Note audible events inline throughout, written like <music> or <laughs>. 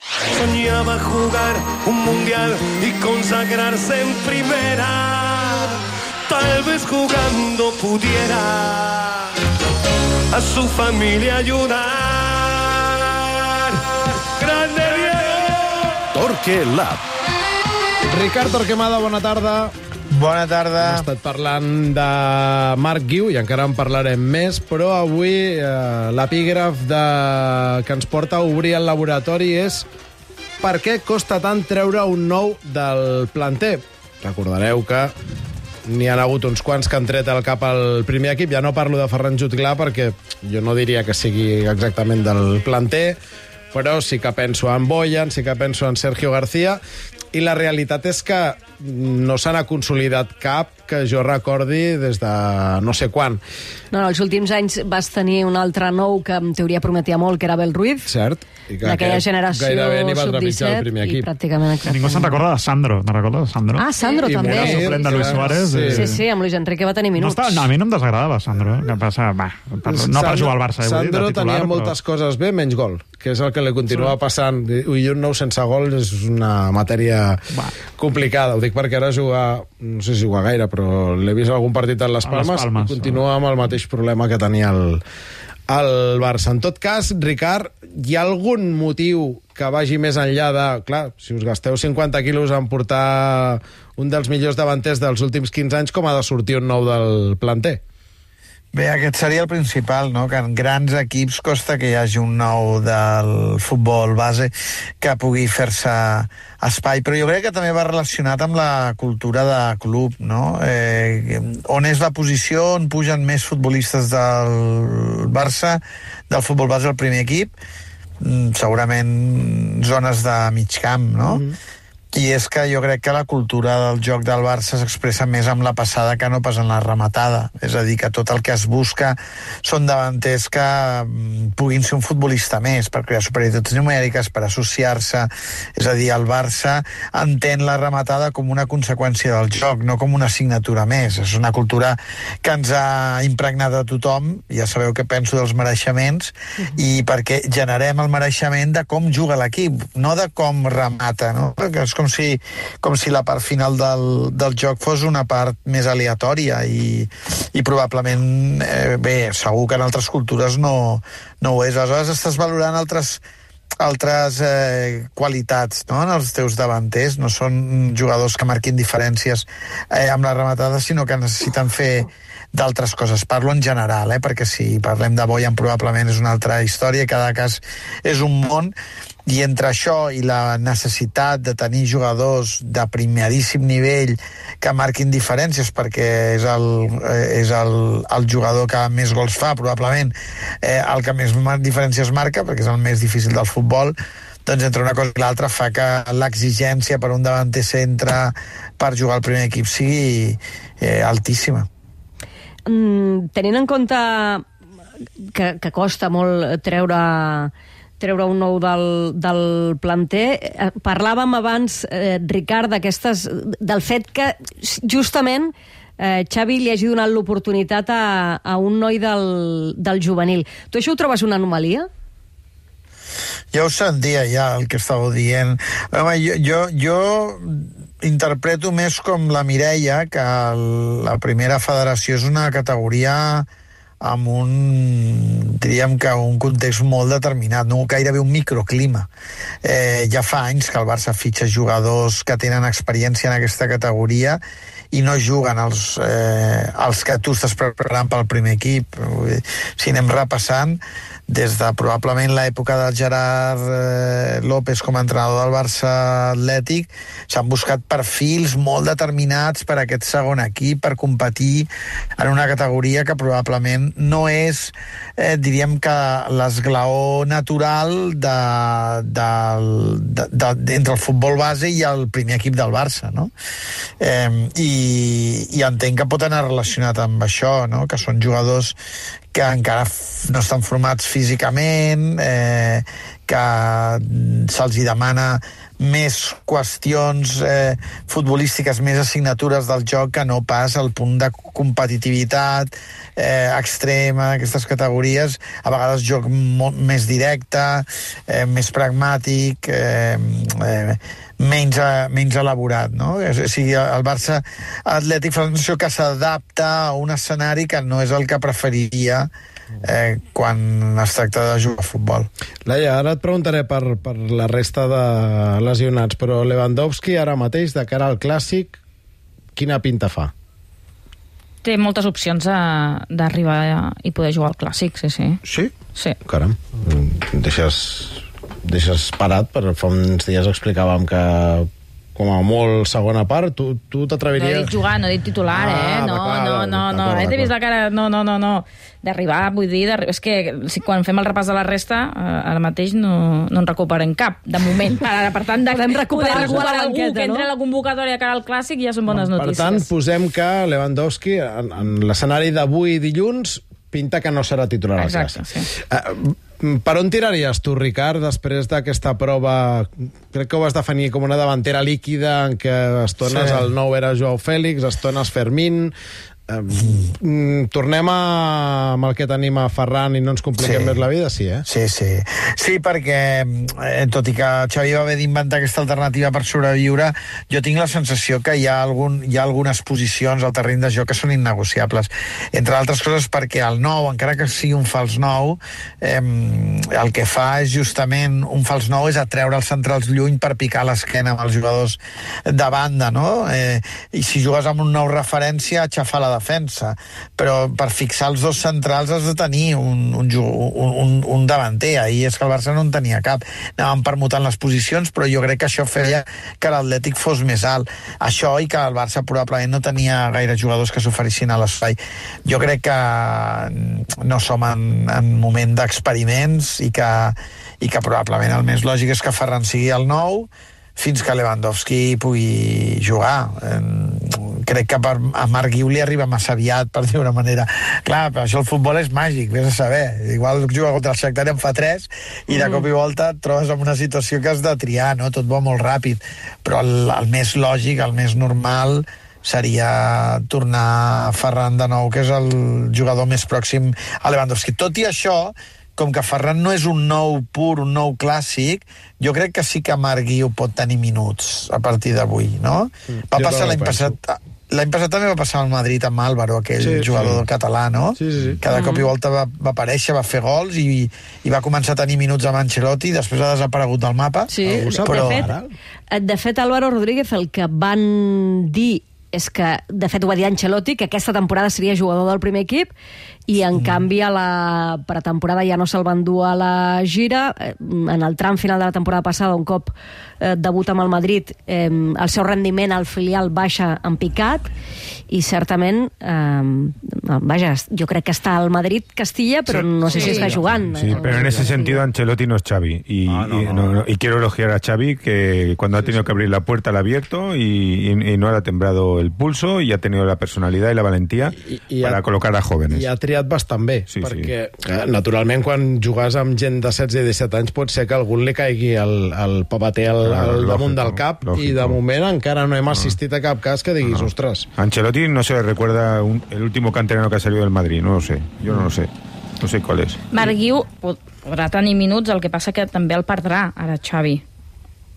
Soñaba jugar un mundial y consagrarse en primera. Tal vez jugando pudiera a su familia ayudar. ¡Grande Diego! Torque Lab. Ricard Torquemada, bona tarda. Bona tarda. Hem estat parlant de Marc Guiu i encara en parlarem més, però avui eh, l'epígraf de... que ens porta a obrir el laboratori és per què costa tant treure un nou del planter? Recordareu que n'hi ha hagut uns quants que han tret el cap al primer equip. Ja no parlo de Ferran Jutglà perquè jo no diria que sigui exactament del planter, però sí que penso en Boyan, sí que penso en Sergio García, i la realitat és que no se n'ha consolidat cap que jo recordi des de no sé quan. No, no, els últims anys vas tenir un altre nou que en teoria prometia molt, que era Bel Ruiz. Cert. I que D'aquella generació gairebé ni va trepitjar el sub-17 primer i equip. pràcticament exacte. Ningú se'n recorda de Sandro, te'n recordes de Sandro? Ah, Sandro I també. Era suplent de Luis Suárez. Sí. i- Sí, sí, amb Luis Enrique va tenir No, minuts. està, no, a mi no em desagradava, Sandro. eh? Que passa, va, per, no per jugar al Barça, eh, dir, Sandro titular, tenia però- moltes coses bé, menys gol, que és el que li continua passant. I un nou sense gol és una matèria Va. complicada. Ho dic perquè ara juga, no sé si juga gaire, però l'he vist algun partit a les A les Palmes, Palmes, i continua amb el mateix problema que tenia el, el Barça. En tot cas, Ricard, hi ha algun motiu que vagi més enllà de... Clar, si us gasteu 50 quilos en portar un dels millors davanters dels últims 15 anys, com ha de sortir un nou del planter? Bé, aquest seria el principal, no? que en grans equips costa que hi hagi un nou del futbol base que pugui fer-se espai, però jo crec que també va relacionat amb la cultura de club, no? Eh, on és la posició on pugen més futbolistes del Barça, del futbol base al primer equip, Mm, segurament zones de mig camp, no? Mm -hmm. I és que jo crec que la cultura del joc del Barça s'expressa més amb la passada que no pas en la rematada. És a dir, que tot el que es busca són davanters que mm, puguin ser un futbolista més, per crear superioritats numèriques, per associar-se. És a dir, el Barça entén la rematada com una conseqüència del joc, no com una assignatura més. És una cultura que ens ha impregnat a tothom, ja sabeu què penso dels mereixements, i perquè generem el mereixement de com juga l'equip, no de com remata, no? Perquè és com si, com si la part final del, del joc fos una part més aleatòria i, i probablement, eh, bé, segur que en altres cultures no, no ho és. Aleshores estàs valorant altres altres eh, qualitats no? en els teus davanters, no són jugadors que marquin diferències eh, amb la rematada, sinó que necessiten fer d'altres coses. Parlo en general, eh? perquè si parlem de Boyan probablement és una altra història, cada cas és un món, i entre això i la necessitat de tenir jugadors de primeríssim nivell que marquin diferències perquè és el, eh, és el, el jugador que més gols fa, probablement eh, el que més diferències marca, perquè és el més difícil del futbol, doncs entre una cosa i l'altra fa que l'exigència per un davanter centre per jugar al primer equip sigui eh, altíssima. Mm, tenint en compte que, que costa molt treure treure un nou del, del planter. Eh, Parlàvem abans, eh, Ricard, d'aquestes del fet que justament eh, Xavi li hagi donat l'oportunitat a, a un noi del, del juvenil. Tu això ho trobes una anomalia? Ja ho sentia, ja, el que estàveu dient. Home, jo, jo, jo interpreto més com la Mireia, que el, la primera federació és una categoria amb un, diríem que un context molt determinat, no gairebé un microclima. Eh, ja fa anys que el Barça fitxa jugadors que tenen experiència en aquesta categoria i no juguen els, eh, els que tu estàs preparant pel primer equip. Si anem repassant, des de probablement l'època del Gerard eh, López com a entrenador del Barça Atlètic, s'han buscat perfils molt determinats per aquest segon equip, per competir en una categoria que probablement no és, eh, diríem que l'esglaó natural de, de, de, de, entre el futbol base i el primer equip del Barça, no? Eh, i, I entenc que pot anar relacionat amb això, no? Que són jugadors que encara no estan formats físicament, eh, que se'ls hi demana més qüestions eh, futbolístiques, més assignatures del joc que no pas el punt de competitivitat eh, extrema, aquestes categories, a vegades joc molt més directe, eh, més pragmàtic, eh, eh, menys, eh, menys elaborat, no? O sigui, el Barça Atlètic sensació que s'adapta a un escenari que no és el que preferiria eh, quan es tracta de jugar a futbol. Laia, ara et preguntaré per, per la resta de lesionats, però Lewandowski ara mateix, de cara al Clàssic, quina pinta fa? Té moltes opcions a- d'arribar i poder jugar al Clàssic, sí, sí. Sí? Sí. Caram, deixes, deixes parat, per fa uns dies explicàvem que com a molt segona part, tu, tu No he t'atreviries... dit jugar, no he dit titular, Ah, eh? No, no, no, no. Eh, T'he vist la cara... No, no, no, no. D'arribar, vull dir... És que si, quan fem el repàs de la resta, eh, ara mateix no, no en recuperem cap, de moment. <laughs> Per, per tant, de, Podem recuperar poder recuperar algú banqueta, que entre no? a la convocatòria cara al Clàssic ja són bones Per notícies. tant, posem que Lewandowski, en, en l'escenari d'avui dilluns, pinta que no serà titular al Exacte, sí. Eh, per on tiraries tu, Ricard, després d'aquesta prova... Crec que ho vas definir com una davantera líquida en què estones Sí. el nou era Joao Fèlix, estones Fermín... Mm, tornem a, amb el que tenim a Ferran i no ens compliquem Sí. més la vida? Sí, eh? Sí, sí. Sí, perquè, eh, tot i que Xavi va haver d'inventar aquesta alternativa per sobreviure, jo tinc la sensació que hi ha, algun, hi ha algunes posicions al terreny de joc que són innegociables. Entre altres coses perquè el nou, encara que sigui un fals nou, eh, el que fa és justament un fals nou és atreure els centrals lluny per picar l'esquena amb els jugadors de banda, no? Eh, I si jugues amb un nou referència, aixafar la defensa. Però per fixar els dos centrals has de tenir un, un, un, un, davanter. Ahir és que el Barça no en tenia cap. Anàvem permutant les posicions, però jo crec que això feia que l'Atlètic fos més alt. Això i que el Barça probablement no tenia gaire jugadors que s'oferissin a l'espai. Jo crec que no som en, en moment d'experiments i que, i que probablement el més lògic és que Ferran sigui el nou fins que Lewandowski pugui jugar. Crec que per, a Marc Guiu li arriba massa aviat, per dir una manera. Clar, però això el futbol és màgic, vés a saber. Igual juga contra el Shakhtar en fa 3 i de cop i volta et trobes en una situació que has de triar, no? Tot va molt ràpid. Però el, el més lògic, el més normal seria tornar Ferran de nou, que és el jugador més pròxim a Lewandowski. Tot i això, com que Ferran no és un nou pur, un nou clàssic, jo crec que sí que Marc Guiu pot tenir minuts a partir d'avui, no? Va jo passar l'any passat... L'any passat també va passar al Madrid amb Álvaro, aquell Sí, jugador sí. català, no? Sí, sí, sí. Cada cop i volta va, va aparèixer, va fer gols i, i va començar a tenir minuts amb Ancelotti, després ha desaparegut del mapa. Sí, sap de, però- fet, eh, de fet, Álvaro Rodríguez el que van dir és que, de fet, ho va dir Ancelotti, que aquesta temporada seria jugador del primer equip, i en canvi a la pretemporada ja no se'l van dur a la gira. Eh, En el tram final de la temporada passada, un cop eh, debuta amb el Madrid, eh, el seu rendiment al filial baixa en picat, i certament, eh, vaja, jo crec que està al Madrid-Castilla, però no sé si està jugant. Sí, pero en ese sentido Ancelotti no es Xavi. Y, Ah, no, y, no. no, no, y quiero elogiar a Xavi que cuando ha tenido que abrir la puerta la ha abierto y, y- y no le ha temblado el pulso y ha tenido la personalidad y la valentía I- i para ha- colocar a jóvenes. I ha triat bastant bé, Sí, perquè eh, naturalment quan jugues amb gent de 16 i 17 anys pot ser que a algú li caigui el, el papater al, Claro, al damunt del cap i lògico. de moment encara no hem assistit a cap cas que diguis, ostres, Ancelotti no se le recuerda un- el último canterano que ha salido del Madrid, no lo sé. Yo no lo sé. No sé cuál es. Marc Guiu pod- podrà tenir minuts, el que passa que també el perdrà, ara Xavi.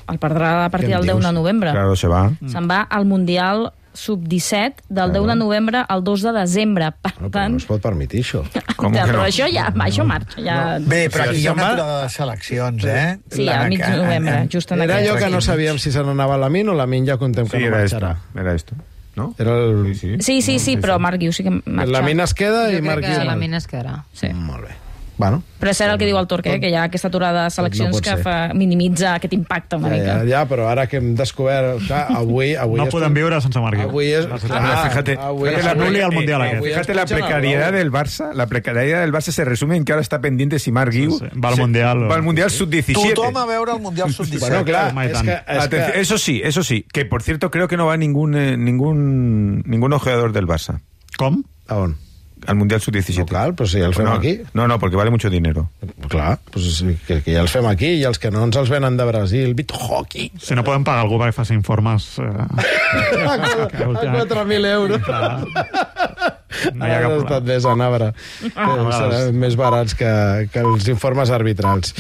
El perdrà a partir del 10 de novembre. Claro, se va. Se'n va al Mundial sub-17 del 10 de novembre al 2 de desembre. Per no, però tant, no es pot permetir això. <laughs> Com ja, que però no? això ja això marxa. Ja... Bé, però aquí hi ha una aturada de seleccions, eh? Sí, al mig de novembre, just en Era aquest. allò que no sabíem si se n'anava la Min o la Min ja contem que Sí, no era esto. marxarà. Era esto. ¿No? Era el... Sí, sí. Sí, sí, sí, però Marc Guiu sí que marxa. La Min es queda Jo i Marc que Guiu... la mina es quedarà. Sí. Molt bé. Bueno, Però és cert el que diu el Torqué, que hi ha aquesta aturada de seleccions pot que fa, minimitza aquest impacte una ja, mica. ja, ja, però ara que hem descobert... Clar, avui, avui No es- podem viure sense Marc Guiu. Avui és... Clar, clar, fíjate, avui fíjate és- la anuli al Mundial eh, aquest. avui Fíjate la precariedad del Barça. La precariedad del Barça se resume en que ahora está pendiente si Marc Guiu Sí, sí. Va al Mundial o- va al Mundial sub-17. Tothom a veure el Mundial Sub-17. Bueno, clar, és que, és que Eso sí, eso sí. Que por cierto, creo que no va ningún eh, ningún ningún ojeador del Barça. Com? A on? Al Mundial Sub-17. No cal, però si el fem no, aquí. No, no, porque vale mucho dinero. Clar, pues, que, que ja els fem aquí i els que no ens els venen de Brasil. Bit hockey. Si no poden pagar algú perquè faci informes... Eh, <laughs> A 4.000 euros. clar. No hi ha cap estat més a Navara. Que seran més barats que, que els informes arbitrals.